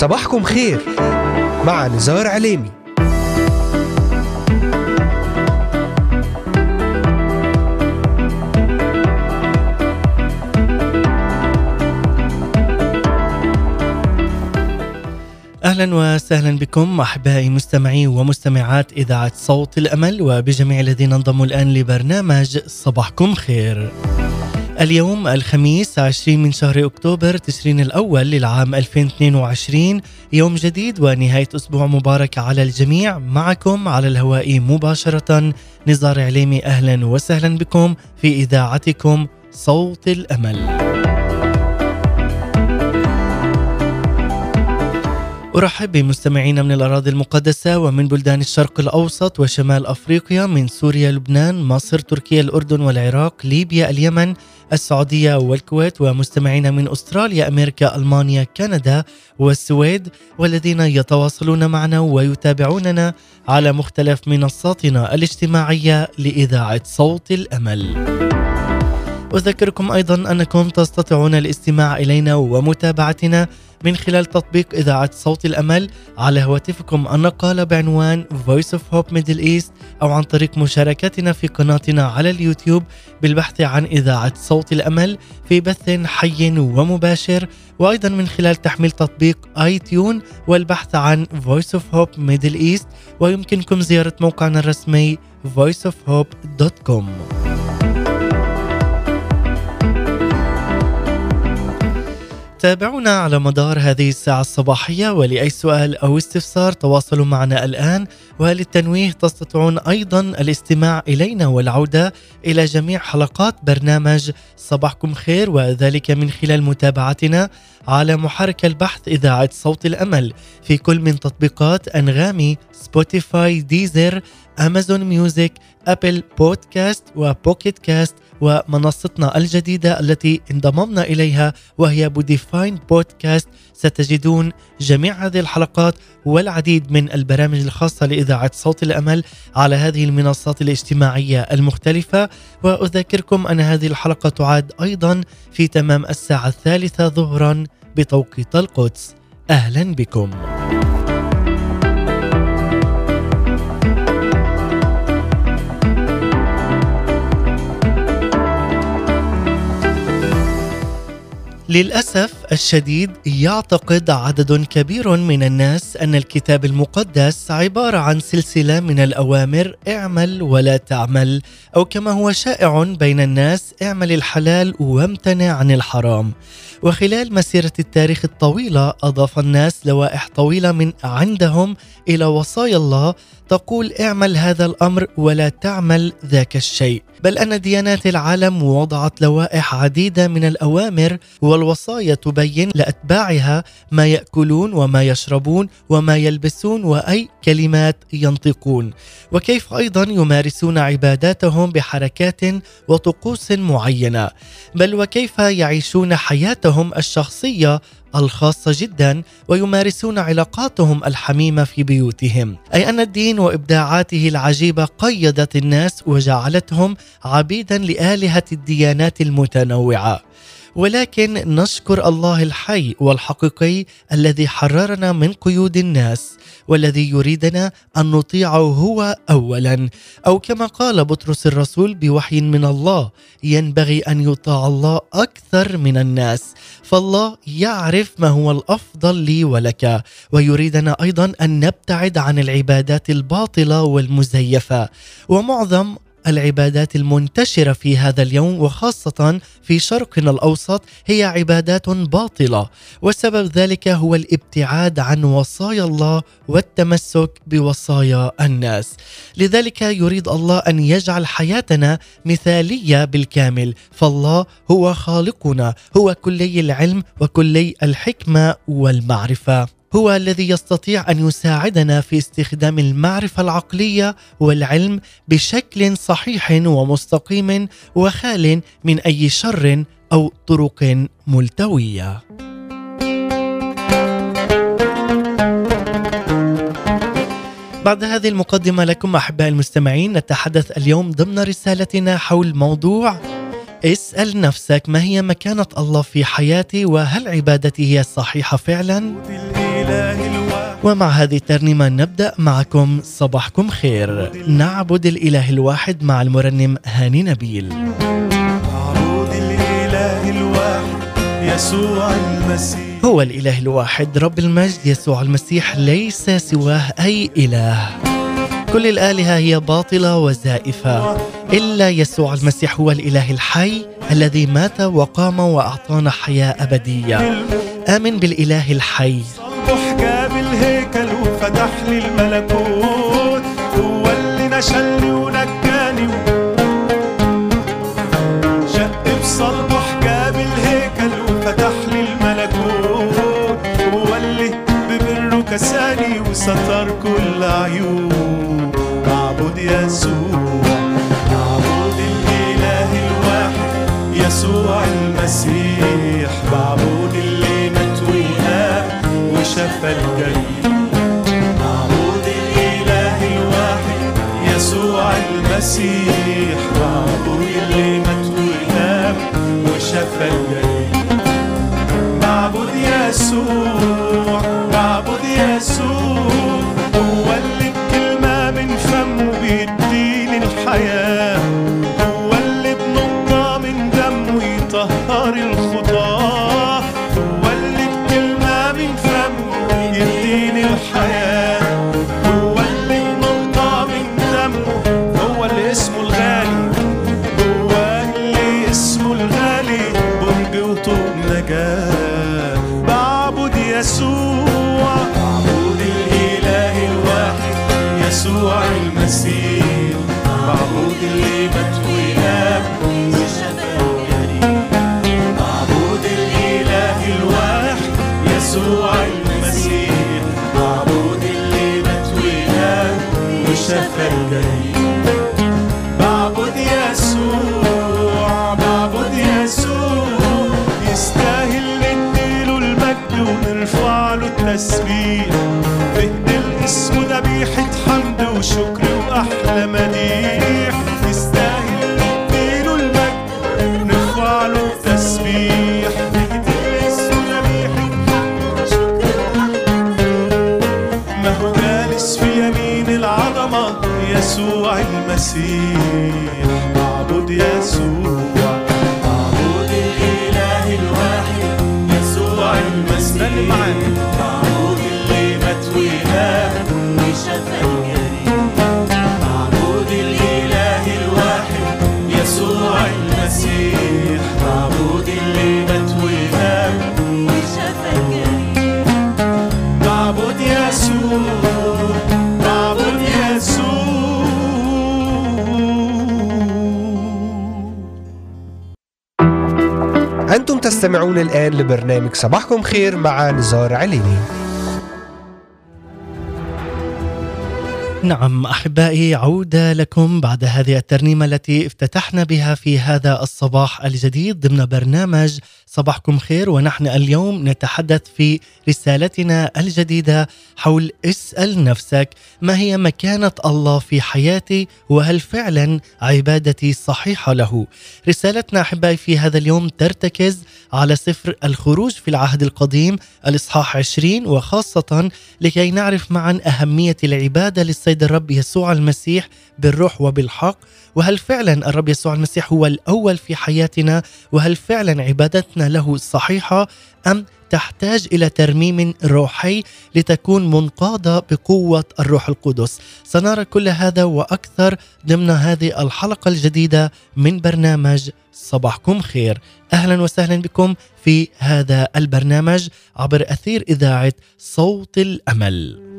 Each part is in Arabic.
صباحكم خير مع نزار عليمي أهلا وسهلا بكم أحبائي مستمعي ومستمعات إذاعة صوت الأمل وبجميع الذين انضموا الآن لبرنامج صباحكم خير. اليوم الخميس 20 من شهر أكتوبر تشرين الأول للعام 2022 يوم جديد ونهاية أسبوع مباركه على الجميع. معكم على الهواء مباشرة نزار عليمي. أهلا وسهلا بكم في إذاعتكم صوت الأمل. أرحب بمستمعينا من الأراضي المقدسة ومن بلدان الشرق الأوسط وشمال أفريقيا من سوريا لبنان مصر تركيا الأردن والعراق ليبيا اليمن السعودية والكويت ومستمعينا من أستراليا أمريكا ألمانيا كندا والسويد والذين يتواصلون معنا ويتابعوننا على مختلف منصاتنا الاجتماعية لإذاعة صوت الأمل. أذكركم أيضا أنكم تستطيعون الاستماع إلينا ومتابعتنا من خلال تطبيق إذاعة صوت الأمل على هواتفكم النقالة بعنوان Voice of Hope Middle East أو عن طريق مشاركتنا في قناتنا على اليوتيوب بالبحث عن إذاعة صوت الأمل في بث حي ومباشر وأيضا من خلال تحميل تطبيق آي تيون والبحث عن Voice of Hope Middle East ويمكنكم زيارة موقعنا الرسمي voiceofhope.com تابعونا على مدار هذه الساعة الصباحية ولأي سؤال أو استفسار تواصلوا معنا الآن وللتنويه تستطيعون أيضا الاستماع إلينا والعودة إلى جميع حلقات برنامج صباحكم خير وذلك من خلال متابعتنا على محرك البحث إذاعة صوت الأمل. في كل من تطبيقات أنغامي Spotify Deezer Amazon Music Apple Podcast و Pocket Cast ومنصتنا الجديدة التي انضممنا إليها وهي Podvine Podcast ستجدون جميع هذه الحلقات والعديد من البرامج الخاصة لإذاعة صوت الأمل على هذه المنصات الاجتماعية المختلفة. وأذكركم أن هذه الحلقة تعاد أيضا في تمام الساعة الثالثة ظهرا بتوقيت القدس. أهلا بكم. للأسف الشديد يعتقد عدد كبير من الناس أن الكتاب المقدس عبارة عن سلسلة من الأوامر اعمل ولا تعمل أو كما هو شائع بين الناس اعمل الحلال وامتنع عن الحرام. وخلال مسيرة التاريخ الطويلة أضاف الناس لوائح طويلة من عندهم إلى وصايا الله تقول اعمل هذا الأمر ولا تعمل ذاك الشيء. بل أن ديانات العالم وضعت لوائح عديدة من الأوامر والوصايا تبين لأتباعها ما يأكلون وما يشربون وما يلبسون وأي كلمات ينطقون. وكيف أيضا يمارسون عباداتهم بحركات وطقوس معينة؟ بل وكيف يعيشون حياتهم الشخصية الخاصة جدا ويمارسون علاقاتهم الحميمة في بيوتهم، أي أن الدين وإبداعاته العجيبة قيدت الناس وجعلتهم عبيدا لآلهة الديانات المتنوعة. ولكن نشكر الله الحي والحقيقي الذي حررنا من قيود الناس والذي يريدنا أن نطيعه هو اولا. أو كما قال بطرس الرسول بوحي من الله ينبغي أن يطاع الله أكثر من الناس فالله يعرف ما هو الأفضل لي ولك. ويريدنا أيضا أن نبتعد عن العبادات الباطلة والمزيفة. ومعظم العبادات المنتشرة في هذا اليوم وخاصة في شرقنا الأوسط هي عبادات باطلة. وسبب ذلك هو الابتعاد عن وصايا الله والتمسك بوصايا الناس. لذلك يريد الله أن يجعل حياتنا مثالية بالكامل. فالله هو خالقنا هو كلي العلم وكلي الحكمة والمعرفة. هو الذي يستطيع أن يساعدنا في استخدام المعرفة العقلية والعلم بشكل صحيح ومستقيم وخال من أي شر أو طرق ملتوية بعد هذه المقدمة لكم أحبائي المستمعين نتحدث اليوم ضمن رسالتنا حول موضوع اسأل نفسك ما هي مكانة الله في حياتي وهل عبادتي هي الصحيحة فعلا؟ ومع هذه الترنيمة نبدأ معكم صباحكم خير. نعبد الإله الواحد مع المرنم هاني نبيل. معبود الإله الواحد يسوع المسيح. هو الإله الواحد رب المجد يسوع المسيح ليس سواه أي إله. كل الآلهة هي باطلة وزائفة. إلا يسوع المسيح هو الإله الحي الذي مات وقام وأعطانا حياة أبدية. آمن بالإله الحي. وفتح لي الملكوت هو اللي نشلني ونجاني. شق بصلبه حجاب الهيكل وفتح لي الملكوت هو اللي ببره كساني وستر كل عيوب معبود يسوع معبود الإله الواحد يسوع المسيح. معبود اللي مات وشفى الجريح المسيح معبود اللي مات وقام وشفى المسيح الآن لبرنامج صباحكم خير مع نزار عليني. نعم أحبائي عودة لكم بعد هذه الترنيمة التي افتتحنا بها في هذا الصباح الجديد ضمن برنامج صباحكم خير ونحن اليوم نتحدث في رسالتنا الجديدة حول اسأل نفسك ما هي مكانة الله في حياتي وهل فعلا عبادتي صحيحة له؟ رسالتنا أحبائي في هذا اليوم ترتكز على سفر الخروج في العهد القديم الإصحاح 20 وخاصة لكي نعرف معا أهمية العبادة للسيد الرب يسوع المسيح بالروح وبالحق؟ وهل فعلا الرب يسوع المسيح هو الأول في حياتنا؟ وهل فعلا عبادتنا له صحيحة؟ أم تحتاج إلى ترميم روحي لتكون منقادة بقوة الروح القدس؟ سنرى كل هذا وأكثر ضمن هذه الحلقة الجديدة من برنامج صباحكم خير. أهلا وسهلا بكم في هذا البرنامج عبر أثير إذاعة صوت الأمل.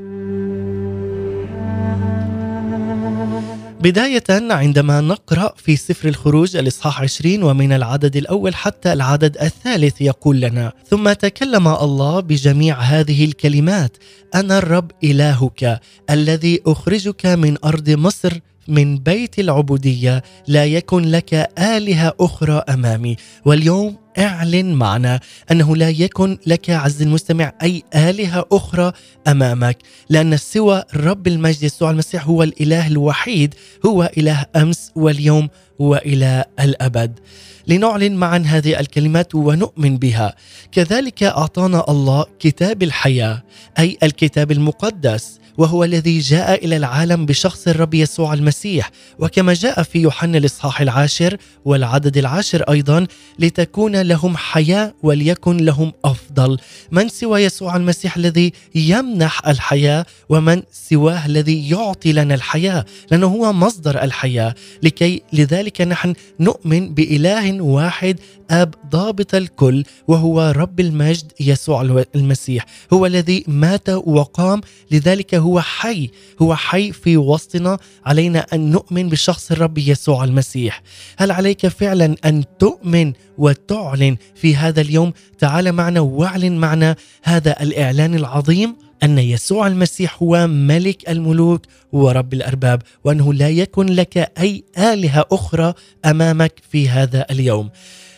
بداية عندما نقرأ في سفر الخروج الإصحاح 20 ومن العدد الأول حتى العدد الثالث يقول لنا ثم تكلم الله بجميع هذه الكلمات أنا الرب إلهك الذي أخرجك من أرض مصر من بيت العبودية لا يكن لك آلهة أخرى أمامي. واليوم اعلن معنا أنه لا يكن لك عز المستمع أي آلهة أخرى أمامك لأن سوى رب المجد يسوع المسيح هو الإله الوحيد هو إله أمس واليوم وإلى الأبد. لنعلن معا هذه الكلمات ونؤمن بها. كذلك أعطانا الله كتاب الحياة أي الكتاب المقدس. وهو الذي جاء إلى العالم بشخص الرب يسوع المسيح. وكما جاء في يوحنا الإصحاح العاشر والعدد العاشر أيضا لتكون لهم حياة وليكن لهم أفضل. من سوى يسوع المسيح الذي يمنح الحياة ومن سواه الذي يعطي لنا الحياة؟ لأنه هو مصدر الحياة. لكي لذلك نحن نؤمن بإله واحد آب ضابط الكل وهو رب المجد يسوع المسيح. هو الذي مات وقام لذلك هو حي هو حي في وسطنا. علينا أن نؤمن بشخص الرب يسوع المسيح. هل عليك فعلا أن تؤمن وتعلن في هذا اليوم؟ تعال معنا واعلن معنا هذا الإعلان العظيم أن يسوع المسيح هو ملك الملوك ورب الأرباب وأنه لا يكن لك أي آلهة أخرى أمامك في هذا اليوم.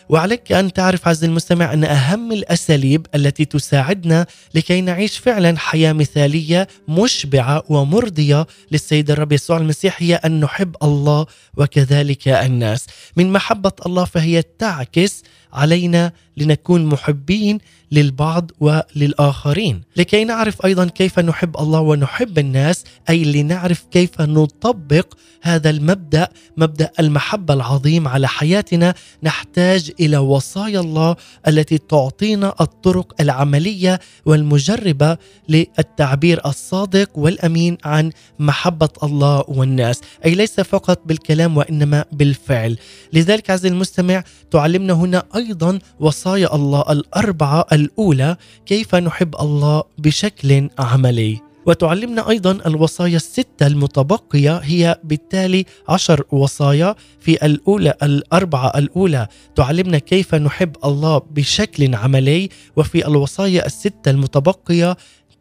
وعليك أن تعرف عز المستمع أن أهم الأساليب التي تساعدنا لكي نعيش فعلا حياة مثالية مشبعة ومرضية للسيد الرب يسوع المسيح هي أن نحب الله وكذلك الناس. من محبة الله فهي تعكس علينا لنكون محبين للبعض وللآخرين. لكي نعرف أيضا كيف نحب الله ونحب الناس أي لنعرف كيف نطبق هذا المبدأ مبدأ المحبة العظيم على حياتنا نحتاج إلى وصايا الله التي تعطينا الطرق العملية والمجربة للتعبير الصادق والأمين عن محبة الله والناس. أي ليس فقط بالكلام وإنما بالفعل. لذلك عزيزي المستمع تعلمنا هنا أيضا وصايا الله الأربعة الأولى كيف نحب الله بشكل عملي. وتعلمنا أيضا الوصايا الستة المتبقية هي بالتالي عشر وصايا. في الأولى الأربعة الأولى تعلمنا كيف نحب الله بشكل عملي. وفي الوصايا الستة المتبقية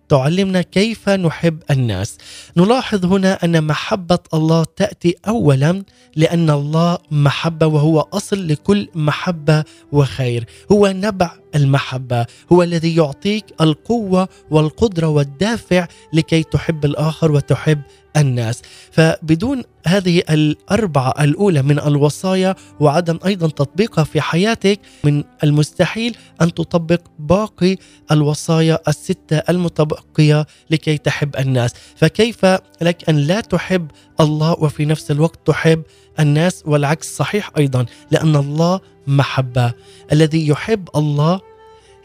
تعلمنا كيف نحب الناس. نلاحظ هنا أن محبة الله تأتي اولا لأن الله محبة وهو أصل لكل محبة وخير. هو نبع المحبة هو الذي يعطيك القوة والقدرة والدافع لكي تحب الآخر وتحب الناس. فبدون هذه الأربعة الأولى من الوصايا وعدم أيضا تطبيقها في حياتك من المستحيل أن تطبق باقي الوصايا الستة المتبقية لكي تحب الناس. فكيف لك أن لا تحب الله وفي نفس الوقت تحب الناس والعكس صحيح أيضا لأن الله محبة. الذي يحب الله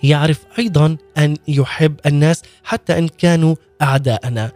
يعرف أيضا أن يحب الناس حتى إن كانوا أعداءنا.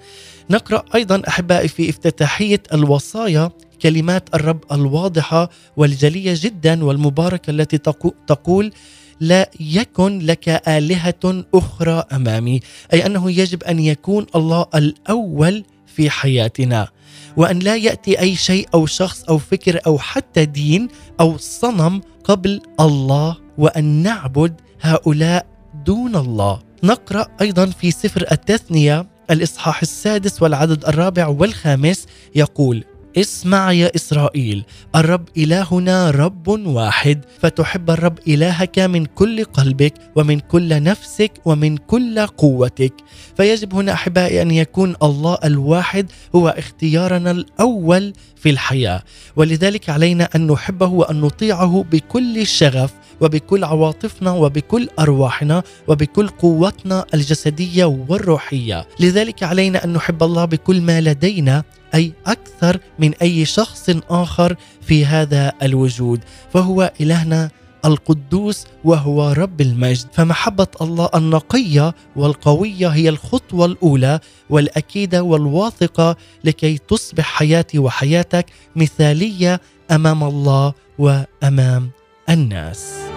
نقرأ أيضا أحبائي في افتتاحية الوصايا كلمات الرب الواضحة والجلية جدا والمباركة التي تقول لا يكن لك آلهة أخرى أمامي أي أنه يجب أن يكون الله الأول في حياتنا وأن لا يأتي أي شيء أو شخص أو فكر أو حتى دين أو صنم قبل الله وأن نعبد هؤلاء دون الله. نقرأ أيضا في سفر التثنية الإصحاح السادس والعدد الرابع والخامس يقول اسمع يا إسرائيل الرب إلهنا رب واحد فتحب الرب إلهك من كل قلبك ومن كل نفسك ومن كل قوتك. فيجب هنا أحبائي أن يكون الله الواحد هو اختيارنا الأول في الحياة. ولذلك علينا أن نحبه وأن نطيعه بكل شغف وبكل عواطفنا وبكل أرواحنا وبكل قوتنا الجسدية والروحية. لذلك علينا أن نحب الله بكل ما لدينا أي أكثر من أي شخص آخر في هذا الوجود فهو إلهنا القدوس وهو رب المجد. فمحبة الله النقية والقوية هي الخطوة الأولى والأكيدة والواثقة لكي تصبح حياتي وحياتك مثالية أمام الله وأمام الناس.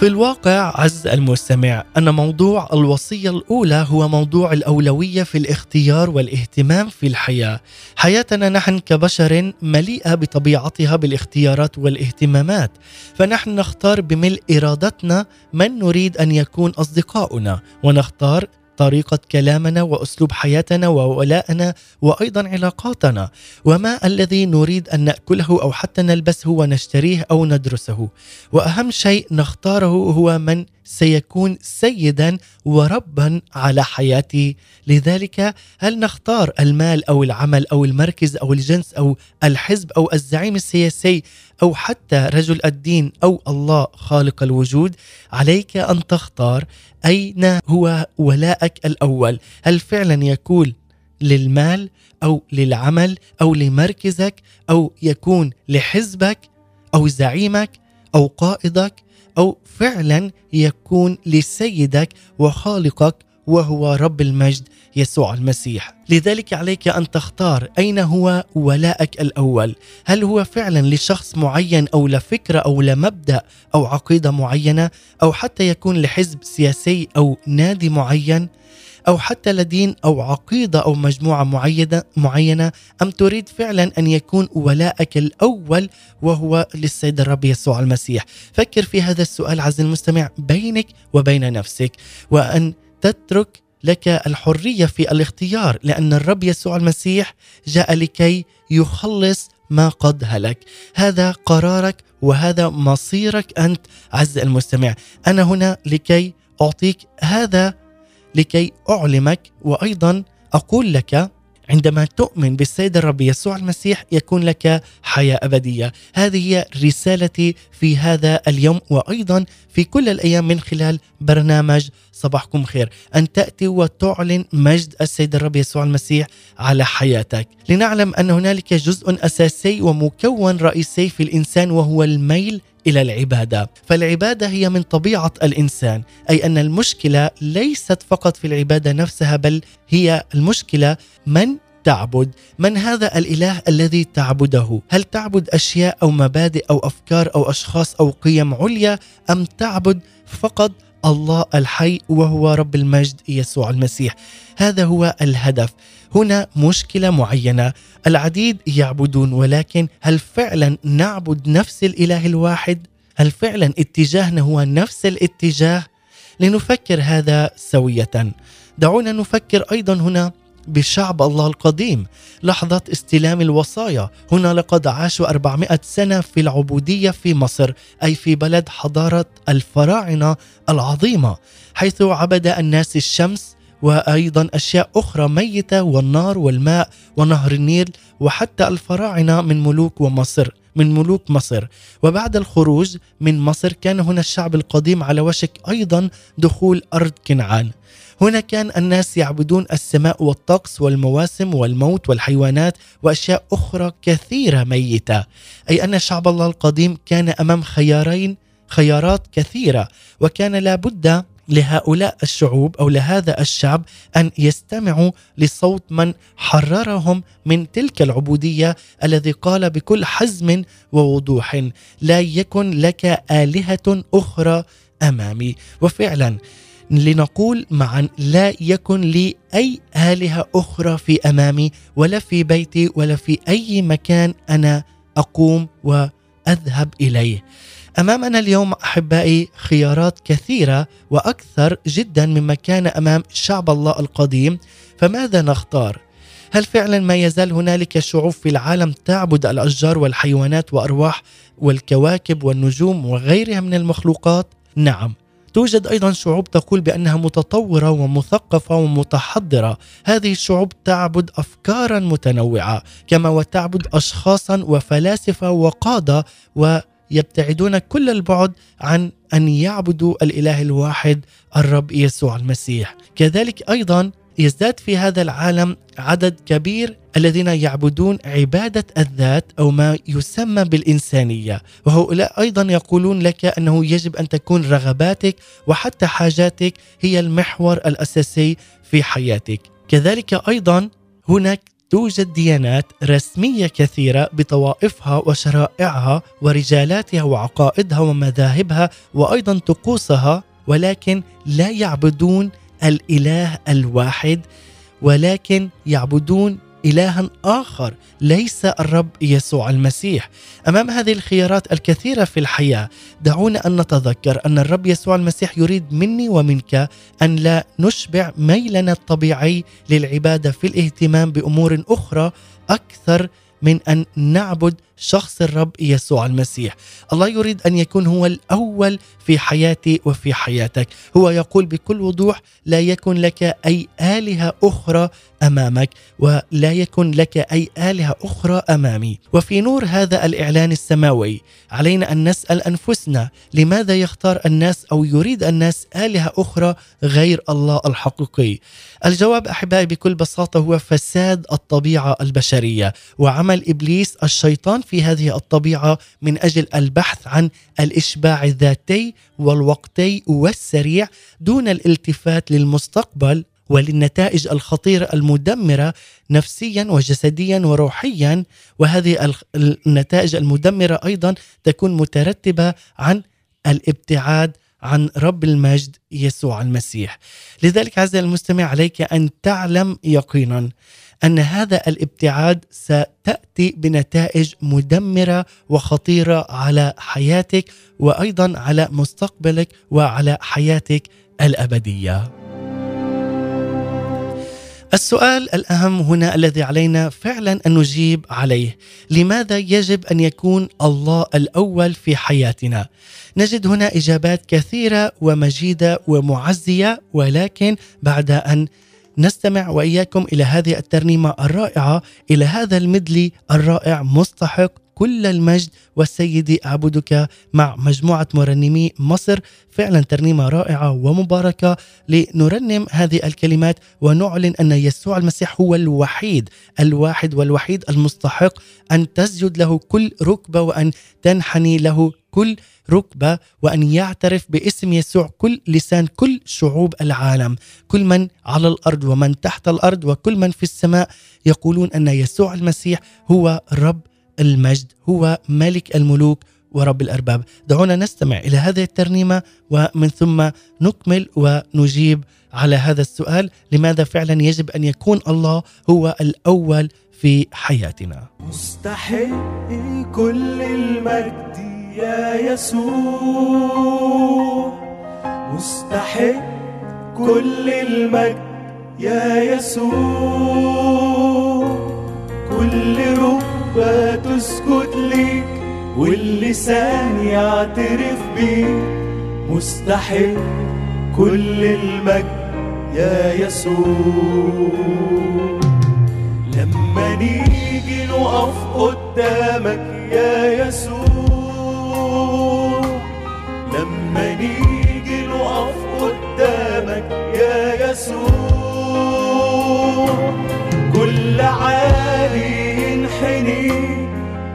في الواقع عز المستمع أن موضوع الوصية الأولى هو موضوع الأولوية في الاختيار والاهتمام في الحياة. حياتنا نحن كبشر مليئة بطبيعتها بالاختيارات والاهتمامات، فنحن نختار بملء إرادتنا من نريد أن يكون أصدقاؤنا، ونختار طريقة كلامنا وأسلوب حياتنا وولائنا وأيضا علاقاتنا. وما الذي نريد أن نأكله أو حتى نلبسه ونشتريه أو ندرسه. وأهم شيء نختاره هو من سيكون سيدا وربا على حياتي. لذلك هل نختار المال أو العمل أو المركز أو الجنس أو الحزب أو الزعيم السياسي أو حتى رجل الدين أو الله خالق الوجود عليك أن تختار أين هو ولائك الأول. هل فعلا يكون للمال أو للعمل أو لمركزك أو يكون لحزبك أو زعيمك أو قائدك أو فعلا يكون لسيدك وخالقك وهو رب المجد. يسوع المسيح. لذلك عليك أن تختار أين هو ولائك الأول. هل هو فعلا لشخص معين أو لفكرة أو لمبدأ أو عقيدة معينة؟ أو حتى يكون لحزب سياسي أو نادي معين؟ أو حتى لدين أو عقيدة أو مجموعة معينه معينة؟ أم تريد فعلا أن يكون ولائك الأول وهو للسيد الرب يسوع المسيح؟ فكر في هذا السؤال عز المستمع بينك وبين نفسك. وأن تترك لك الحرية في الاختيار لأن الرب يسوع المسيح جاء لكي يخلص ما قد هلك. هذا قرارك وهذا مصيرك أنت عز المستمع. أنا هنا لكي أعطيك هذا لكي أعلمك وأيضا أقول لك عندما تؤمن بالسيد الرب يسوع المسيح يكون لك حياة أبدية، هذه هي رسالتي في هذا اليوم وأيضا في كل الأيام من خلال برنامج صباحكم خير، أن تأتي وتعلن مجد السيد الرب يسوع المسيح على حياتك، لنعلم أن هنالك جزء أساسي ومكون رئيسي في الإنسان وهو الميل إلى العبادة، فالعبادة هي من طبيعة الإنسان، أي أن المشكلة ليست فقط في العبادة نفسها بل هي المشكلة من تعبد من هذا الإله الذي تعبده. هل تعبد أشياء أو مبادئ أو أفكار أو أشخاص أو قيم عليا أم تعبد فقط الله الحي وهو رب المجد يسوع المسيح. هذا هو الهدف. هنا مشكلة معينة. العديد يعبدون ولكن هل فعلا نعبد نفس الإله الواحد؟ هل فعلا اتجاهنا هو نفس الاتجاه؟ لنفكر هذا سوية. دعونا نفكر أيضا هنا بشعب الله القديم. لحظة استلام الوصايا. هنا لقد عاشوا 400 سنة في العبودية في مصر أي في بلد حضارة الفراعنة العظيمة حيث عبد الناس الشمس وأيضا أشياء أخرى ميتة والنار والماء ونهر النيل وحتى الفراعنة من ملوك ومصر. من ملوك مصر. وبعد الخروج من مصر كان هنا الشعب القديم على وشك أيضا دخول أرض كنعان. هنا كان الناس يعبدون السماء والطقس والمواسم والموت والحيوانات وأشياء أخرى كثيرة ميتة. أي أن شعب الله القديم كان أمام خيارين خيارات كثيرة. وكان لابد لهؤلاء الشعوب أو لهذا الشعب أن يستمعوا لصوت من حررهم من تلك العبودية الذي قال بكل حزم ووضوح لا يكن لك آلهة أخرى أمامي. وفعلا لنقول معا لا يكن لي أي آلهة أخرى في أمامي ولا في بيتي ولا في أي مكان أنا أقوم وأذهب إليه. أمامنا اليوم أحبائي خيارات كثيرة وأكثر جدا مما كان أمام شعب الله القديم فماذا نختار؟ هل فعلا ما يزال هنالك شعوب في العالم تعبد الأشجار والحيوانات وأرواح والكواكب والنجوم وغيرها من المخلوقات؟ نعم. توجد أيضا شعوب تقول بأنها متطورة ومثقفة ومتحضرة. هذه الشعوب تعبد افكارا متنوعة كما وتعبد اشخاصا وفلاسفة وقادة ويبتعدون كل البعد عن أن يعبدوا الإله الواحد الرب يسوع المسيح. كذلك أيضا يزداد في هذا العالم عدد كبير الذين يعبدون عبادة الذات أو ما يسمى بالإنسانية. وهؤلاء أيضا يقولون لك أنه يجب أن تكون رغباتك وحتى حاجاتك هي المحور الأساسي في حياتك. كذلك أيضا هناك توجد ديانات رسمية كثيرة بطوائفها وشرائعها ورجالاتها وعقائدها ومذاهبها وأيضا طقوسها ولكن لا يعبدون الإله الواحد ولكن يعبدون إلها آخر ليس الرب يسوع المسيح. أمام هذه الخيارات الكثيرة في الحياة دعونا أن نتذكر أن الرب يسوع المسيح يريد مني ومنك أن لا نشبع ميلنا الطبيعي للعبادة في الاهتمام بأمور أخرى أكثر من أن نعبد شخص الرب يسوع المسيح. الله يريد أن يكون هو الأول في حياتي وفي حياتك. هو يقول بكل وضوح لا يكن لك أي آلهة أخرى أمامك ولا يكن لك أي آلهة أخرى أمامي. وفي نور هذا الإعلان السماوي علينا أن نسأل أنفسنا لماذا يختار الناس أو يريد الناس آلهة أخرى غير الله الحقيقي؟ الجواب أحبائي بكل بساطة هو فساد الطبيعة البشرية وعمل إبليس الشيطان في هذه الطبيعة من أجل البحث عن الإشباع الذاتي والوقتي والسريع دون الالتفات للمستقبل وللنتائج الخطيره المدمرة نفسيا وجسديا وروحيا. وهذه النتائج المدمرة أيضا تكون مترتبة عن الابتعاد عن رب المجد يسوع المسيح. لذلك عزيزي المستمع عليك أن تعلم يقينا أن هذا الابتعاد ستأتي بنتائج مدمرة وخطيرة على حياتك وأيضا على مستقبلك وعلى حياتك الأبدية. السؤال الأهم هنا الذي علينا فعلا أن نجيب عليه. لماذا يجب أن يكون الله الأول في حياتنا؟ نجد هنا إجابات كثيرة ومجيدة ومعزية ولكن بعد أن نستمع وإياكم إلى هذه الترنيمة الرائعة إلى هذا المدلي الرائع مستحق كل المجد والسيدي أعبدك مع مجموعة مرنمي مصر. فعلا ترنيمة رائعة ومباركة لنرنم هذه الكلمات ونعلن أن يسوع المسيح هو الوحيد الواحد والوحيد المستحق أن تسجد له كل ركبة وأن تنحني له كل ركبة وأن يعترف باسم يسوع كل لسان كل شعوب العالم. كل من على الأرض ومن تحت الأرض وكل من في السماء يقولون أن يسوع المسيح هو رب المجد هو ملك الملوك ورب الأرباب. دعونا نستمع إلى هذه الترنيمة ومن ثم نكمل ونجيب على هذا السؤال لماذا فعلا يجب أن يكون الله هو الأول في حياتنا؟ مستحق كل المجد يا يسوع. مستحق كل المجد يا يسوع. كل ركبة تسجد ليك واللسان يعترف بيك. مستحق كل المجد يا يسوع. لما نيجي نقف قدامك يا يسوع. لما نيجي نقف قدامك يا يسوع. كل عالي ينحني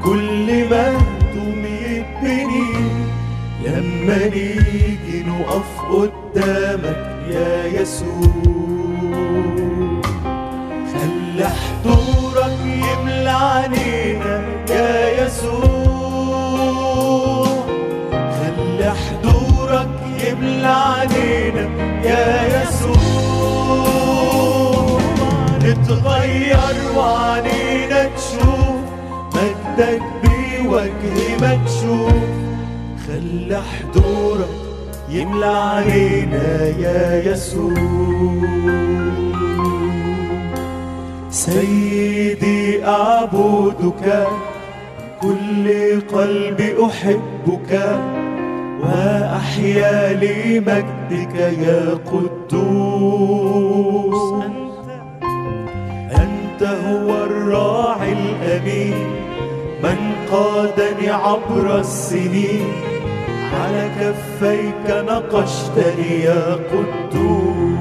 كل مهدوم يتبني لما نيجي نقف قدامك يا يسوع. خلي حضورك يملى علينا يا يسوع. خلي حضورك يملى علينا يا يسوع. نتغير وعنينا تشوف مجدك بوجه مكشوف خلي حضورك يملى علينا يا يسوع. سيدي أعبدك كل قلبي أحبك وأحيا لمجدك يا قدوس. أنت هو الراعي الأمين. من قادني عبر السنين على كفيك نقشتني يا قدوس.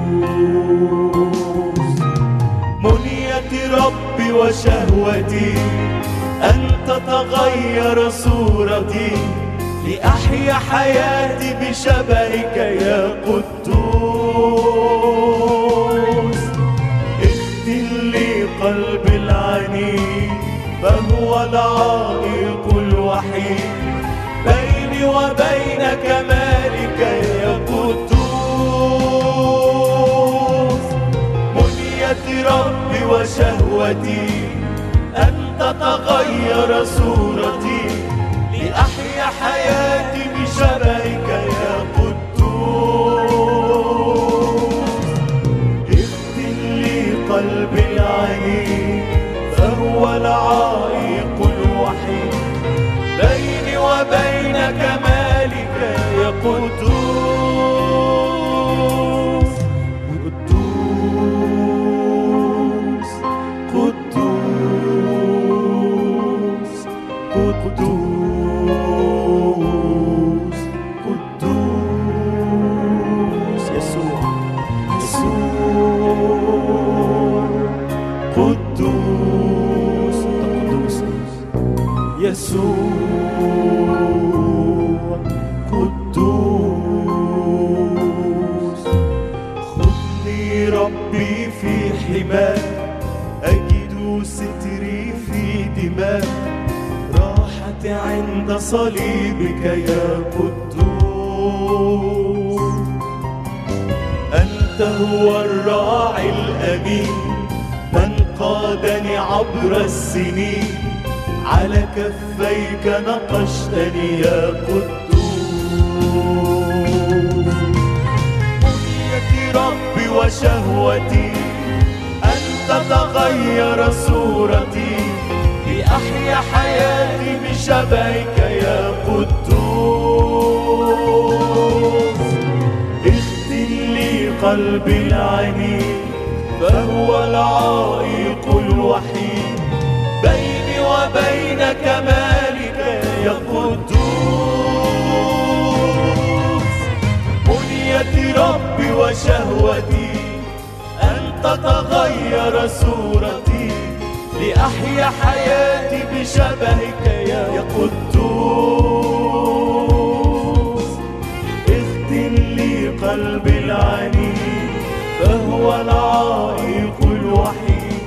منية ربي وشهوتي أن تتغير صورتي لأحيا حياتي بشبهك يا قدوس. العائق الوحيد بيني وبين كمالك يا قدوس منية ربي وشهوتي تتغير صورتي. لأحيا حياتي بشبهك يا دماء راحتي عند صليبك يا قدوس. أنت هو الراعي الأمين من قادني عبر السنين. على كفيك نقشتني يا قدوس. بنيتي ربي وشهوتي أن تتغير صورتي. لأحيا حياتي بشبهك يا قدوس. اختم لي قلبي العنيد فهو العائق الوحيد. بيني وبين كمالك يا قدوس. بنيتي ربي وشهوتي أن تتغير صورتي. لأحيا حياتي بشبهك يا قدوس. اختم لي قلبي العنيد فهو العائق الوحيد.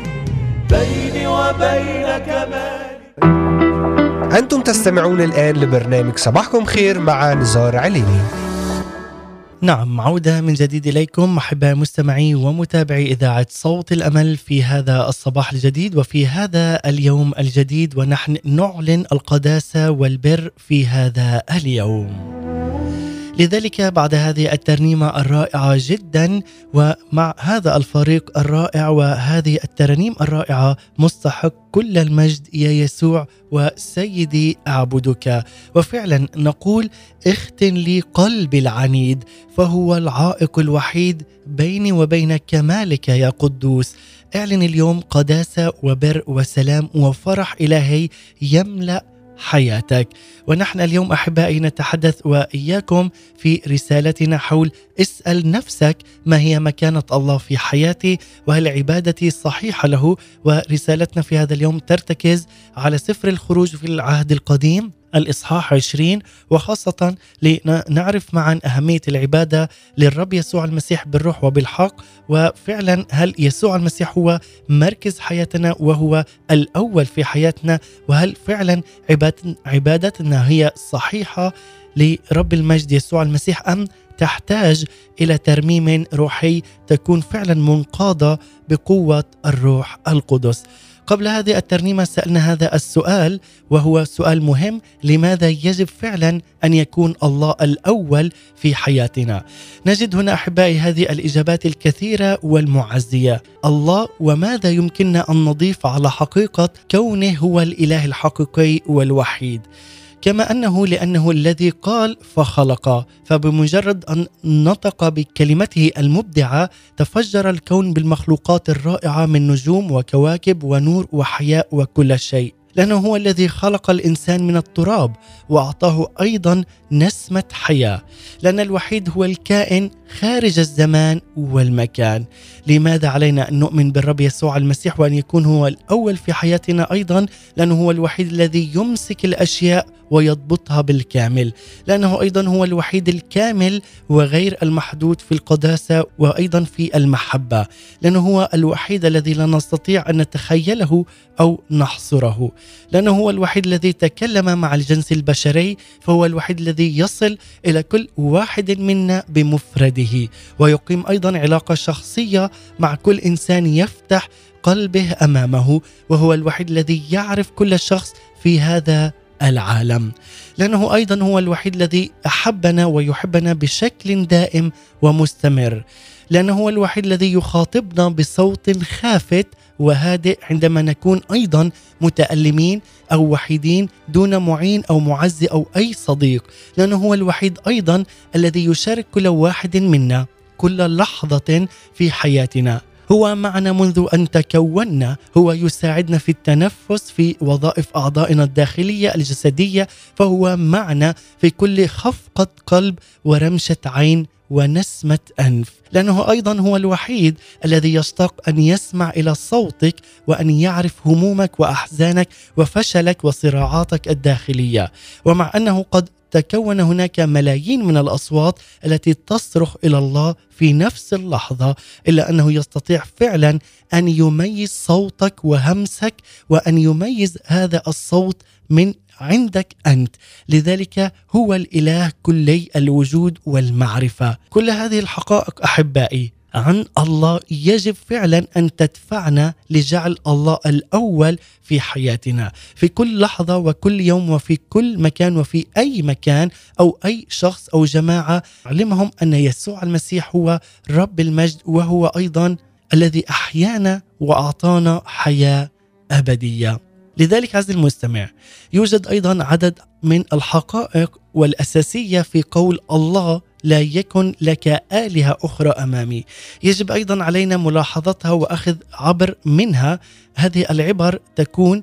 بيني وبين كمالك أنتم تستمعون الآن لبرنامج صباحكم خير مع نزار عليني. نعم عودة من جديد إليكم أحباء مستمعي ومتابعي إذاعة صوت الأمل في هذا الصباح الجديد وفي هذا اليوم الجديد ونحن نعلن القداسة والبر في هذا اليوم. لذلك بعد هذه الترنيمة الرائعة جدا ومع هذا الفريق الرائع وهذه الترانيم الرائعة مستحق كل المجد يا يسوع وسيدي أعبدك. وفعلا نقول اختن لي قلبي العنيد فهو العائق الوحيد بيني وبين كمالك يا قدوس. اعلن اليوم قداسة وبر وسلام وفرح إلهي يملأ حياتك. ونحن اليوم أحبائي نتحدث وإياكم في رسالتنا حول اسأل نفسك ما هي مكانة الله في حياتي وهل عبادتي صحيحة له؟ ورسالتنا في هذا اليوم ترتكز على سفر الخروج في العهد القديم. الإصحاح 20 وخاصة لنعرف معا أهمية العبادة للرب يسوع المسيح بالروح وبالحق. وفعلا هل يسوع المسيح هو مركز حياتنا وهو الأول في حياتنا؟ وهل فعلا عبادت- عبادتنا هي صحيحة لرب المجد يسوع المسيح أم تحتاج إلى ترميم روحي تكون فعلا منقادة بقوة الروح القدس؟ قبل هذه الترنيمة سألنا هذا السؤال وهو سؤال مهم لماذا يجب فعلا أن يكون الله الأول في حياتنا؟ نجد هنا أحبائي هذه الإجابات الكثيرة والمعزية. الله وماذا يمكننا أن نضيف على حقيقة كونه هو الإله الحقيقي والوحيد؟ كما أنه لأنه الذي قال فخلق فبمجرد أن نطق بكلمته المبدعة تفجر الكون بالمخلوقات الرائعة من نجوم وكواكب ونور وحياه وكل شيء. لأنه هو الذي خلق الإنسان من التراب وأعطاه أيضا نسمة حياة. لأن الوحيد هو الكائن خارج الزمان والمكان. لماذا علينا أن نؤمن بالرب يسوع المسيح وأن يكون هو الأول في حياتنا أيضا؟ لأنه هو الوحيد الذي يمسك الأشياء ويضبطها بالكامل. لأنه أيضا هو الوحيد الكامل وغير المحدود في القداسة وأيضا في المحبة. لأنه هو الوحيد الذي لا نستطيع أن نتخيله أو نحصره. لأنه هو الوحيد الذي تكلم مع الجنس البشري فهو الوحيد الذي يصل إلى كل واحد منا بمفرده. بيده ويقيم أيضا علاقة شخصية مع كل إنسان يفتح قلبه أمامه وهو الوحيد الذي يعرف كل شخص في هذا العالم. لأنه أيضا هو الوحيد الذي أحبنا ويحبنا بشكل دائم ومستمر. لأنه هو الوحيد الذي يخاطبنا بصوت خافت وهادئ عندما نكون أيضا متألمين أو وحيدين دون معين أو معزي أو أي صديق لأنه هو الوحيد أيضا الذي يشارك كل واحد منا كل لحظة في حياتنا. هو معنا منذ أن تكونا هو يساعدنا في التنفس في وظائف أعضائنا الداخلية الجسدية فهو معنا في كل خفقة قلب ورمشة عين ونسمة أنف لأنه أيضا هو الوحيد الذي يشتاق أن يسمع إلى صوتك وأن يعرف همومك وأحزانك وفشلك وصراعاتك الداخلية. ومع أنه قد تكون هناك ملايين من الأصوات التي تصرخ إلى الله في نفس اللحظة إلا أنه يستطيع فعلا أن يميز صوتك وهمسك وأن يميز هذا الصوت من عندك أنت. لذلك هو الإله كلي الوجود والمعرفة. كل هذه الحقائق أحبائي عن الله يجب فعلا أن تدفعنا لجعل الله الأول في حياتنا. في كل لحظة وكل يوم وفي كل مكان وفي أي مكان أو أي شخص أو جماعة علمهم أن يسوع المسيح هو رب المجد وهو أيضا الذي أحيانا وأعطانا حياة أبدية. لذلك عزيزي المستمع يوجد أيضا عدد من الحقائق والأساسية في قول الله لا يكن لك آلهة أخرى أمامي. يجب أيضا علينا ملاحظتها وأخذ عبر منها. هذه العبر تكون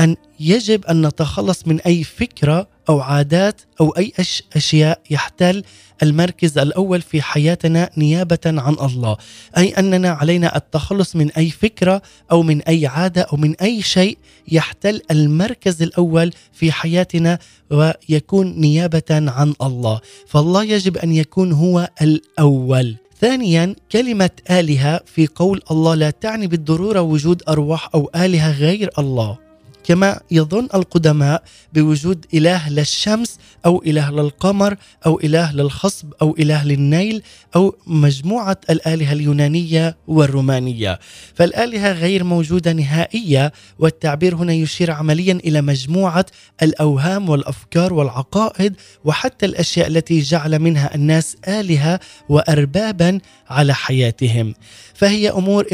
أن يجب أن نتخلص من أي فكرة أو عادات أو أي أشياء يحتل المركز الأول في حياتنا نيابة عن الله، أي أننا علينا التخلص من أي فكرة أو من أي عادة أو من أي شيء يحتل المركز الأول في حياتنا ويكون نيابة عن الله، فالله يجب أن يكون هو الأول. ثانيا كلمة آلهة في قول الله لا تعني بالضرورة وجود أرواح أو آلهة غير الله. كما يظن القدماء بوجود إله للشمس أو إله للقمر أو إله للخصب أو إله للنيل أو مجموعة الآلهة اليونانية والرومانية. فالآلهة غير موجودة نهائية والتعبير هنا يشير عمليا إلى مجموعة الأوهام والأفكار والعقائد وحتى الأشياء التي جعل منها الناس آلهة واربابا على حياتهم. فهي أمور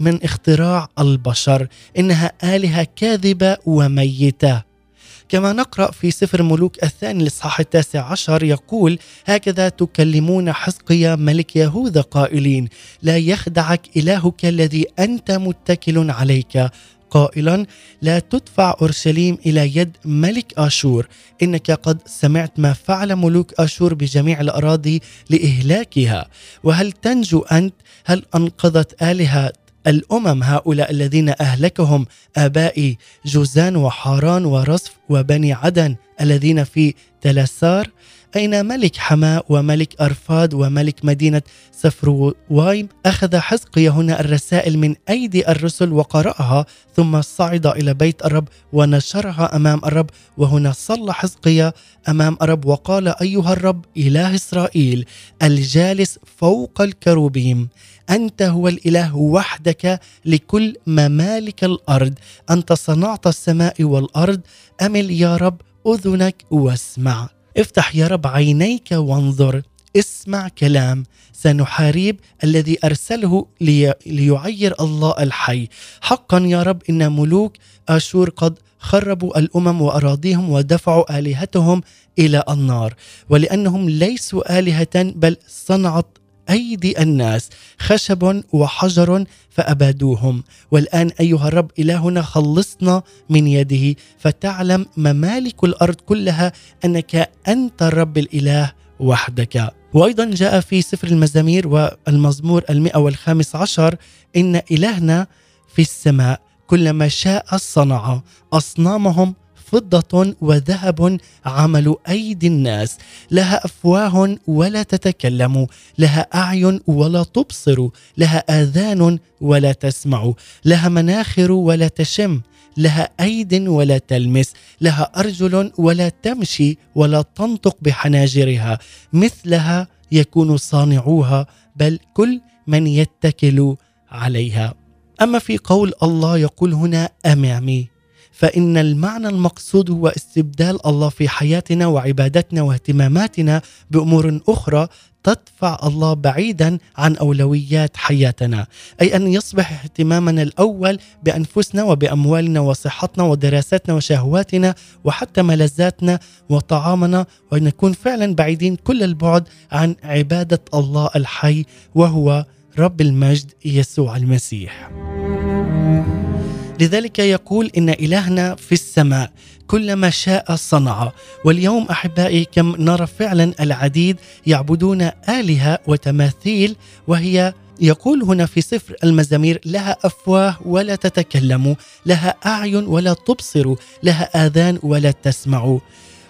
من اختراع البشر إنها آلهة كاذبة وميتة. كما نقرأ في سفر ملوك الثاني الاصحاح التاسع عشر يقول هكذا تكلمون حزقيا ملك يهوذا قائلين لا يخدعك إلهك الذي أنت متكل عليك قائلا لا تدفع أورشليم إلى يد ملك آشور إنك قد سمعت ما فعل ملوك آشور بجميع الأراضي لإهلاكها. وهل تنجو أنت هل أنقذت آلهة الأمم هؤلاء الذين أهلكهم آبائي جوزان وحاران ورصف وبني عدن الذين في تلسار؟ أين ملك حماء وملك أرفاد وملك مدينة سفروايم أخذ حزقيا هنا الرسائل من أيدي الرسل وقرأها ثم صعد إلى بيت الرب ونشرها أمام الرب وهنا صلى حزقيا أمام الرب وقال أيها الرب إله إسرائيل الجالس فوق الكروبيم أنت هو الإله وحدك لكل ممالك الأرض أنت صنعت السماء والأرض أمل يا رب أذنك واسمع. افتح يا رب عينيك وانظر اسمع كلام سنحارب الذي أرسله لي ليعير الله الحي. حقا يا رب إن ملوك آشور قد خربوا الأمم وأراضيهم ودفعوا آلهتهم إلى النار ولأنهم ليسوا آلهة بل صنعت أيدي الناس خشب وحجر فأبادوهم. والآن أيها الرب إلهنا خلصنا من يده فتعلم ممالك الأرض كلها أنك أنت الرب الإله وحدك. وأيضا جاء في سفر المزامير والمزمور المئة والخامس عشر إن إلهنا في السماء كلما شاء صنع أصنامهم فضة وذهب عمل أيدي الناس. لها أفواه ولا تتكلم. لها أعين ولا تبصر. لها آذان ولا تسمع. لها مناخر ولا تشم. لها أيد ولا تلمس. لها أرجل ولا تمشي ولا تنطق بحناجرها. مثلها يكون صانعوها بل كل من يتكل عليها. أما في قول الله يقول هنا أمامي. فإن المعنى المقصود هو استبدال الله في حياتنا وعبادتنا واهتماماتنا بأمور أخرى تدفع الله بعيدا عن أولويات حياتنا، أي أن يصبح اهتمامنا الأول بأنفسنا وبأموالنا وصحتنا ودراستنا وشهواتنا وحتى ملذاتنا وطعامنا ونكون فعلا بعيدين كل البعد عن عبادة الله الحي وهو رب المجد يسوع المسيح. لذلك يقول إن إلهنا في السماء كل ما شاء صنع. واليوم أحبائي كم نرى فعلا العديد يعبدون آلهة وتماثيل وهي يقول هنا في سفر المزامير لها أفواه ولا تتكلم لها أعين ولا تبصر لها آذان ولا تسمع.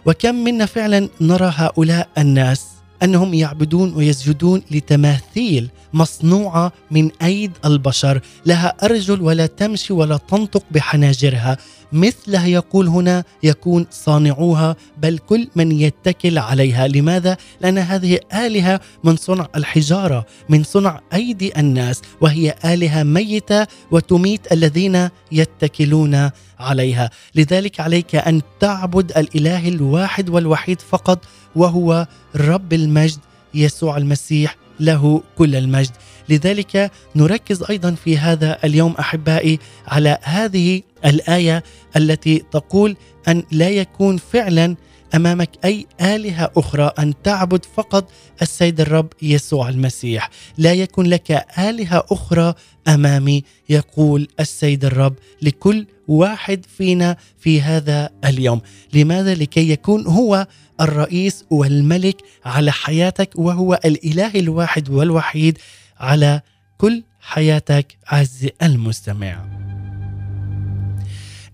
وكم منا فعلا نرى هؤلاء الناس؟ أنهم يعبدون ويسجدون لتماثيل مصنوعة من أيد البشر لها أرجل ولا تمشي ولا تنطق بحناجرها. مثلها يقول هنا يكون صانعوها بل كل من يتكل عليها. لماذا؟ لأن هذه آلهة من صنع الحجارة من صنع أيدي الناس وهي آلهة ميتة وتميت الذين يتكلون عليها. لذلك عليك أن تعبد الإله الواحد والوحيد فقط وهو رب المجد يسوع المسيح له كل المجد. لذلك نركز أيضا في هذا اليوم أحبائي على هذه الآية التي تقول أن لا يكون فعلا أمامك أي آلهة أخرى أن تعبد فقط السيد الرب يسوع المسيح. لا يكون لك آلهة أخرى أمامي يقول السيد الرب لكل واحد فينا في هذا اليوم. لماذا؟ لكي يكون هو الرئيس والملك على حياتك وهو الإله الواحد والوحيد على كل حياتك عز المستمع.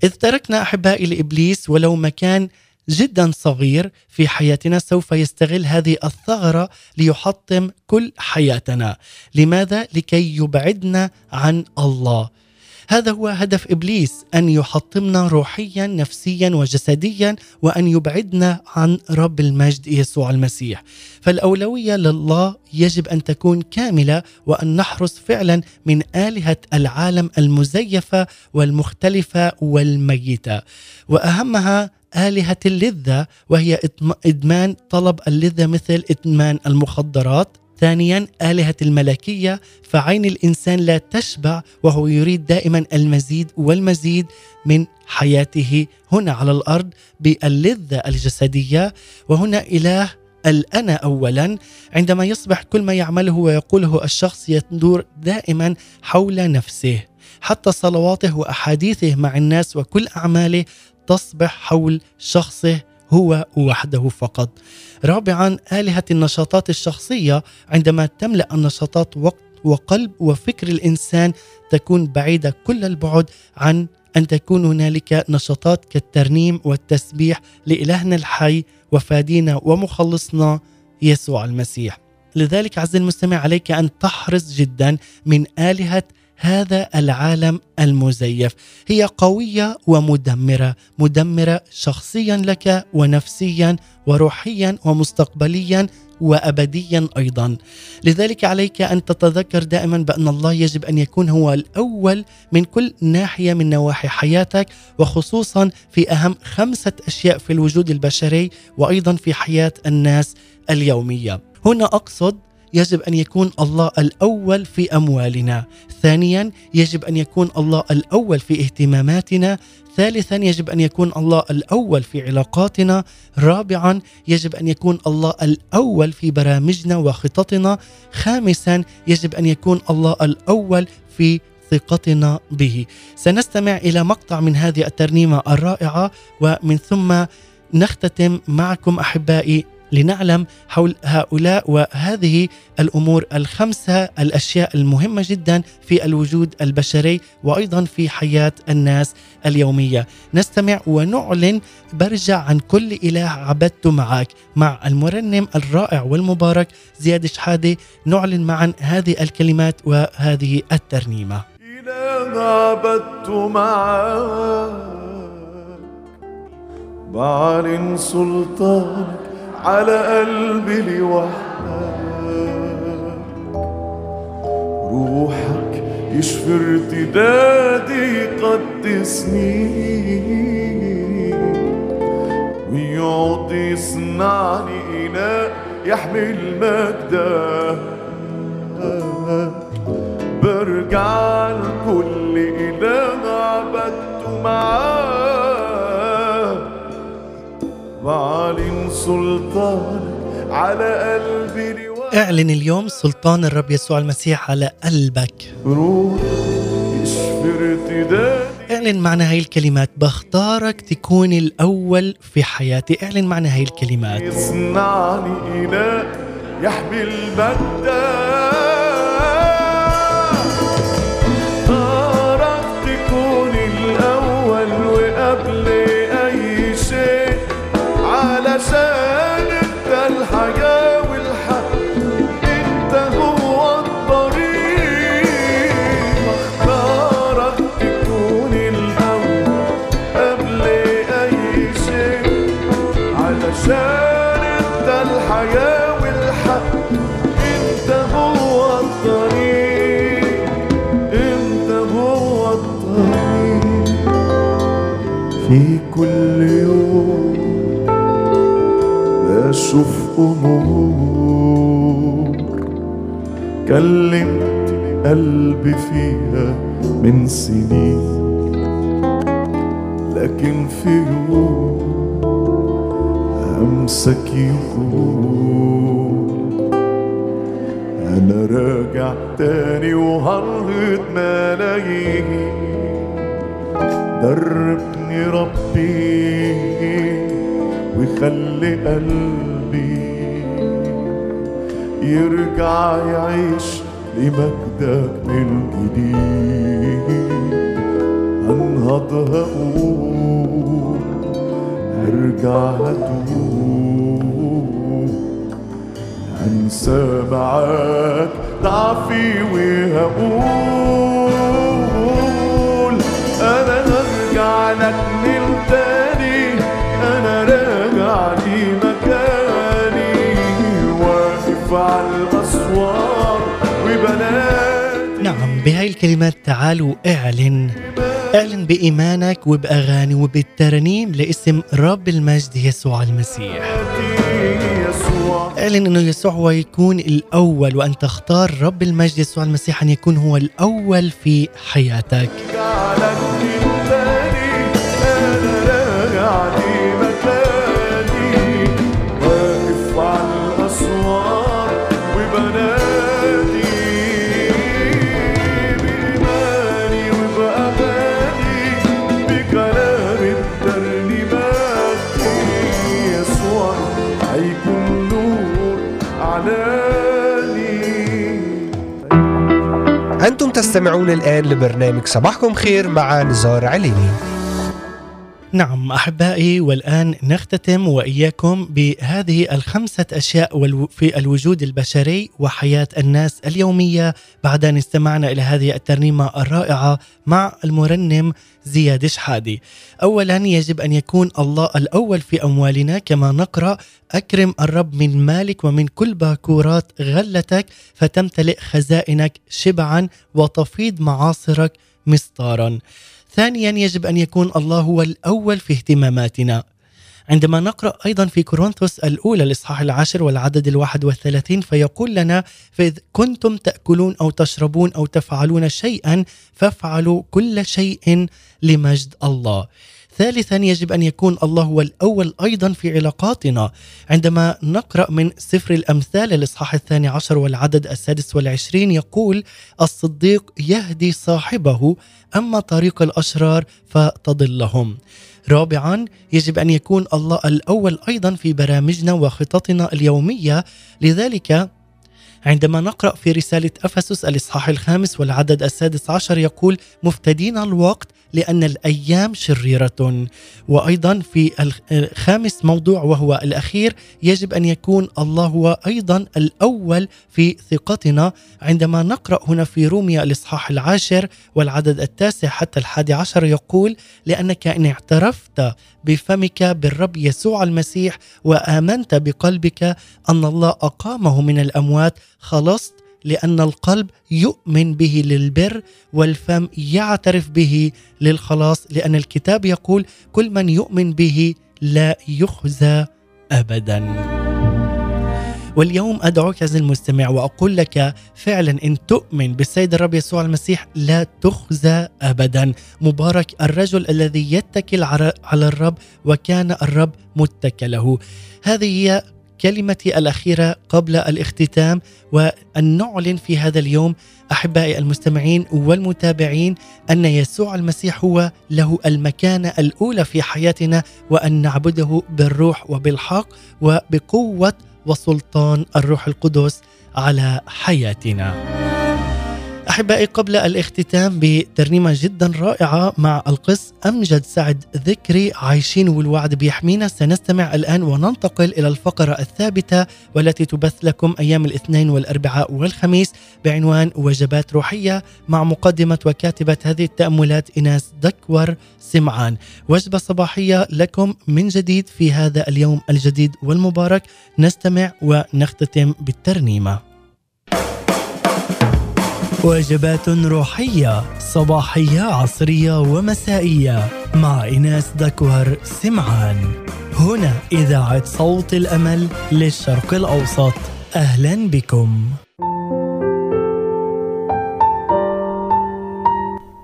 إذ تركنا أحبائي لإبليس ولو مكان جدا صغير في حياتنا سوف يستغل هذه الثغرة ليحطم كل حياتنا. لماذا؟ لكي يبعدنا عن الله. هذا هو هدف إبليس أن يحطمنا روحيا نفسيا وجسديا وأن يبعدنا عن رب المجد يسوع المسيح. فالأولوية لله يجب أن تكون كاملة وأن نحرص فعلا من آلهة العالم المزيفة والمختلفة والميتة. وأهمها آلهة اللذة وهي إدمان طلب اللذة مثل إدمان المخدرات. ثانيا آلهة الملكية فعين الإنسان لا تشبع وهو يريد دائما المزيد والمزيد من حياته هنا على الأرض باللذة الجسدية. وهنا إله الأنا أولا. عندما يصبح كل ما يعمله ويقوله الشخص يدور دائما حول نفسه. حتى صلواته وأحاديثه مع الناس وكل أعماله تصبح حول شخصه. هو وحده فقط. رابعا آلهة النشاطات الشخصية عندما تملأ النشاطات وقت وقلب وفكر الإنسان تكون بعيدة كل البعد عن أن تكون هنالك نشاطات كالترنيم والتسبيح لإلهنا الحي وفادينا ومخلصنا يسوع المسيح. لذلك عز المستمع عليك أن تحرص جدا من آلهة هذا العالم المزيف. هي قوية ومدمرة مدمرة شخصيا لك ونفسيا وروحيا ومستقبليا وابديا أيضا. لذلك عليك أن تتذكر دائما بأن الله يجب أن يكون هو الأول من كل ناحية من نواحي حياتك وخصوصا في أهم خمسة أشياء في الوجود البشري وأيضا في حياة الناس اليومية. هنا أقصد يجب أن يكون الله الأول في أموالنا. ثانيا يجب أن يكون الله الأول في اهتماماتنا. ثالثا يجب أن يكون الله الأول في علاقاتنا. رابعا يجب أن يكون الله الأول في برامجنا وخططنا. خامسا يجب أن يكون الله الأول في ثقتنا به. سنستمع إلى مقطع من هذه الترنيمة الرائعة ومن ثم نختتم معكم أحبائي لنعلم حول هؤلاء وهذه الأمور الخمسة الأشياء المهمة جدا في الوجود البشري وأيضا في حياة الناس اليومية. نستمع ونعلن برجع عن كل إله عبدت معك. مع المرنم الرائع والمبارك زياد شحاده نعلن معا هذه الكلمات وهذه الترنيمة. إله عبدت معك. بعلن سلطانك على قلبي لوحدك. روحك يشفي ارتدادي يقدسني. ويقعد يصنعني إله يحمل مجدك. برجع لكل إله عبدته معاه بعلن سلطانك على قلبي اعلن اليوم سلطان الرب يسوع المسيح على قلبك. روح اعلن معنى هاي الكلمات بختارك تكون الأول في حياتي. اعلن معنى هاي الكلمات. يصنعني إله يحمي المجد امور كلمت قلبي فيها من سنين لكن في يوم أمسك يقول أنا راجع تاني وهنهض ملايين دربني ربي ويخلي قلبي يرجع يعيش لمجدك من جديد. هنهض هقول أرجع هتوب أنسى معاك ضعفي وهقول أنا هرجع لك من بهاي الكلمات تعالوا اعلن. اعلن بإيمانك وبأغاني وبالترنيم لاسم رب المجد يسوع المسيح. اعلن إنه يسوع هو يكون الأول وأن تختار رب المجد يسوع المسيح أن يكون هو الأول في حياتك. أنتم تستمعون الآن لبرنامج صباحكم خير مع نزار عليني. نعم أحبائي والآن نختتم وإياكم بهذه الخمسة أشياء في الوجود البشري وحياة الناس اليومية بعد ان استمعنا إلى هذه الترنيمة الرائعة مع المرنم زياد شحادي. اولا يجب أن يكون الله الأول في أموالنا كما نقرأ أكرم الرب من مالك ومن كل باكورات غلتك فتمتلئ خزائنك شبعا وتفيض معاصرك مسطارا. ثانيا يجب أن يكون الله هو الأول في اهتماماتنا. عندما نقرأ أيضا في كورنثوس الأولى الإصحاح العاشر والعدد الواحد والثلاثين فيقول لنا فإذ كنتم تأكلون أو تشربون أو تفعلون شيئا فافعلوا كل شيء لمجد الله. ثالثا يجب أن يكون الله هو الأول أيضا في علاقاتنا. عندما نقرأ من سفر الأمثال الاصحاح الثاني عشر والعدد السادس والعشرين يقول الصديق يهدي صاحبه أما طريق الأشرار فتضلهم. رابعا يجب أن يكون الله الأول أيضا في برامجنا وخططنا اليومية. لذلك عندما نقرأ في رسالة أفسس الإصحاح الخامس والعدد السادس عشر يقول مفتدين الوقت لأن الأيام شريرة. وأيضا في الخامس موضوع وهو الأخير يجب أن يكون الله هو أيضا الأول في ثقتنا. عندما نقرأ هنا في روميا الإصحاح العاشر والعدد التاسع حتى الحادي عشر يقول لأنك إن اعترفت بفمك بالرب يسوع المسيح وآمنت بقلبك أن الله أقامه من الأموات. خلصت؟ لأن القلب يؤمن به للبر والفم يعترف به للخلاص. لأن الكتاب يقول كل من يؤمن به لا يخزى ابدا. واليوم أدعوك عزيزي المستمع وأقول لك فعلا إن تؤمن بالسيد الرب يسوع المسيح لا تخزى ابدا. مبارك الرجل الذي يتكل على الرب وكان الرب متكله. هذه هي كلمتي الأخيرة قبل الاختتام وأن نعلن في هذا اليوم أحبائي المستمعين والمتابعين أن يسوع المسيح هو له المكانة الأولى في حياتنا وأن نعبده بالروح وبالحق وبقوة وسلطان الروح القدس على حياتنا. أحبائي قبل الاختتام بترنيمة جدا رائعة مع القس أمجد سعد ذكري عايشين والوعد بيحمينا. سنستمع الآن وننتقل إلى الفقرة الثابتة والتي تبث لكم أيام الاثنين والأربعاء والخميس بعنوان وجبات روحية مع مقدمة وكاتبة هذه التأملات ايناس دكور سمعان. وجبة صباحية لكم من جديد في هذا اليوم الجديد والمبارك. نستمع ونختتم بالترنيمة. وجبات روحية صباحية عصرية ومسائية. مع إناس دكوهر سمعان. هنا إذاعة صوت الأمل للشرق الأوسط. أهلا بكم.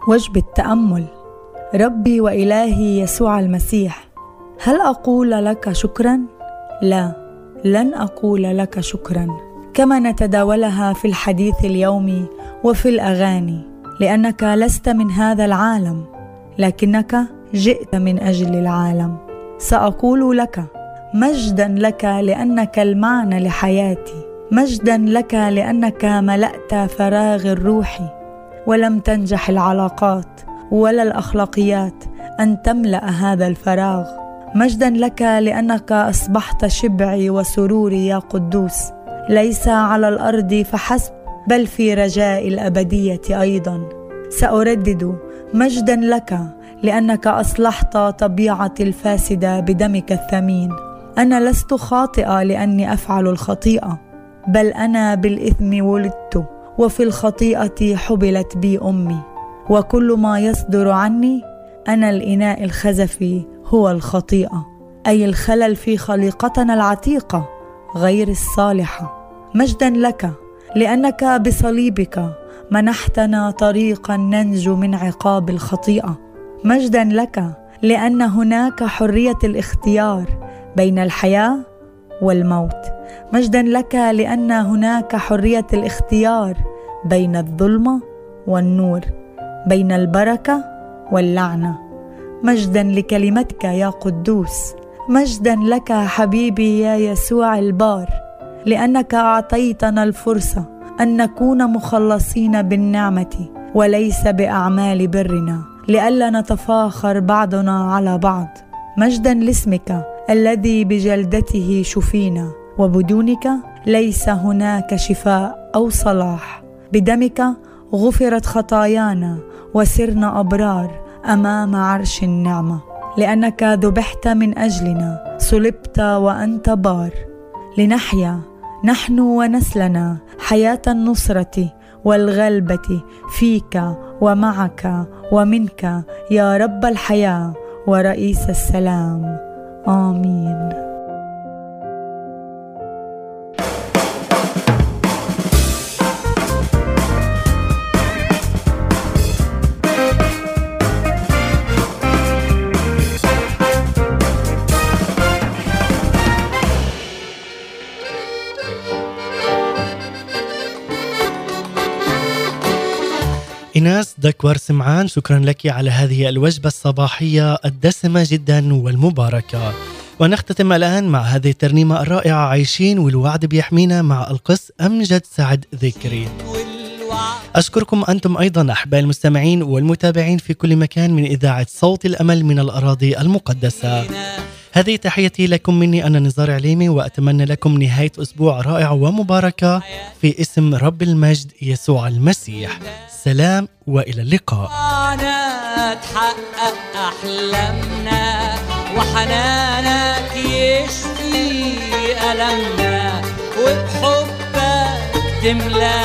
وجبة تأمل ربي وإلهي يسوع المسيح هل أقول لك شكرا؟ لا لن أقول لك شكرا. كما نتداولها في الحديث اليومي وفي الأغاني لأنك لست من هذا العالم لكنك جئت من أجل العالم. سأقول لك مجدا لك لأنك المعنى لحياتي مجدا لك لأنك ملأت فراغ الروح ولم تنجح العلاقات ولا الأخلاقيات أن تملأ هذا الفراغ. مجدا لك لأنك أصبحت شبعي وسروري يا قدوس. ليس على الأرض فحسب بل في رجاء الأبدية أيضا. سأردد مجدا لك لأنك أصلحت طبيعتي الفاسدة بدمك الثمين. أنا لست خاطئة لأني أفعل الخطيئة بل أنا بالإثم ولدت وفي الخطيئة حبلت بي أمي. وكل ما يصدر عني أنا الإناء الخزفي هو الخطيئة. أي الخلل في خليقتنا العتيقة. غير الصالحه مجدا لك لأنك بصليبك منحتنا طريقا ننجو من عقاب الخطيئة. مجدا لك لأن هناك حرية الاختيار بين الحياة والموت. مجدا لك لأن هناك حرية الاختيار بين الظلمه والنور بين البركة واللعنة. مجدا لكلمتك يا قدوس مجدا لك حبيبي يا يسوع البار لأنك أعطيتنا الفرصة أن نكون مخلصين بالنعمة وليس بأعمال برنا لئلا نتفاخر بعضنا على بعض. مجدا لاسمك الذي بجلدته شفينا وبدونك ليس هناك شفاء أو صلاح. بدمك غفرت خطايانا وسرنا أبرار أمام عرش النعمة. لأنك ذبحت من أجلنا صلبت وأنت بار لنحيا نحن ونسلنا حياة النصرة والغلبة فيك ومعك ومنك يا رب الحياة ورئيس السلام. آمين. إيناس دكور سمعان شكرا لك على هذه الوجبة الصباحية الدسمة جدا والمباركة. ونختتم الآن مع هذه الترنيمة الرائعة عايشين والوعد بيحمينا مع القس أمجد سعد ذكري. أشكركم أنتم أيضا أحبائي المستمعين والمتابعين في كل مكان من إذاعة صوت الأمل من الأراضي المقدسة. هذه تحيتي لكم مني أنا نزار عليمي وأتمنى لكم نهاية أسبوع رائعة ومباركة في اسم رب المجد يسوع المسيح. سلام وإلى اللقاء. تحقق أحلامنا وحنانك يشفي ألمنا وبحبك تملى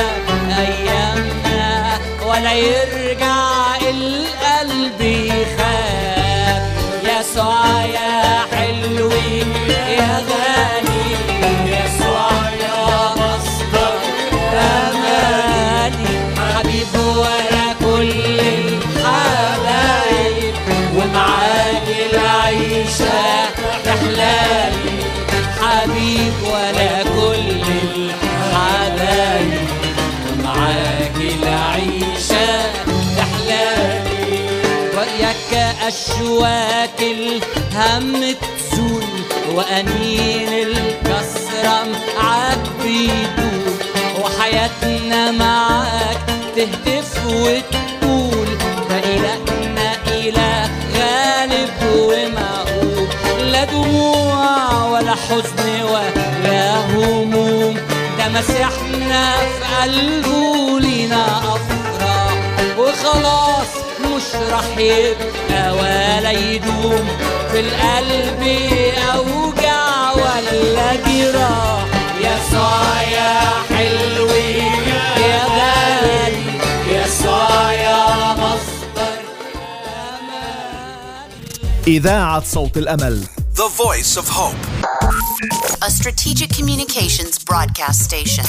أيامنا ولا يرجع القلب يخاف يسوع يا أشواك الهم تزول وأنين الكسرة معاك وحياتنا معاك تهتف وتقول فإلهنا إله غالب ومعقول لا دموع ولا حزن ولا هموم ده مسيحنا في قلبه لينا أفراح وخلاص مش راح يبقى ولا يدوم في القلب أوجع ولا جراح يسوع يا حلوي يا غالي يسوع يا مصدر أمان إذاعة صوت الأمل The voice of hope. a strategic communications broadcast station.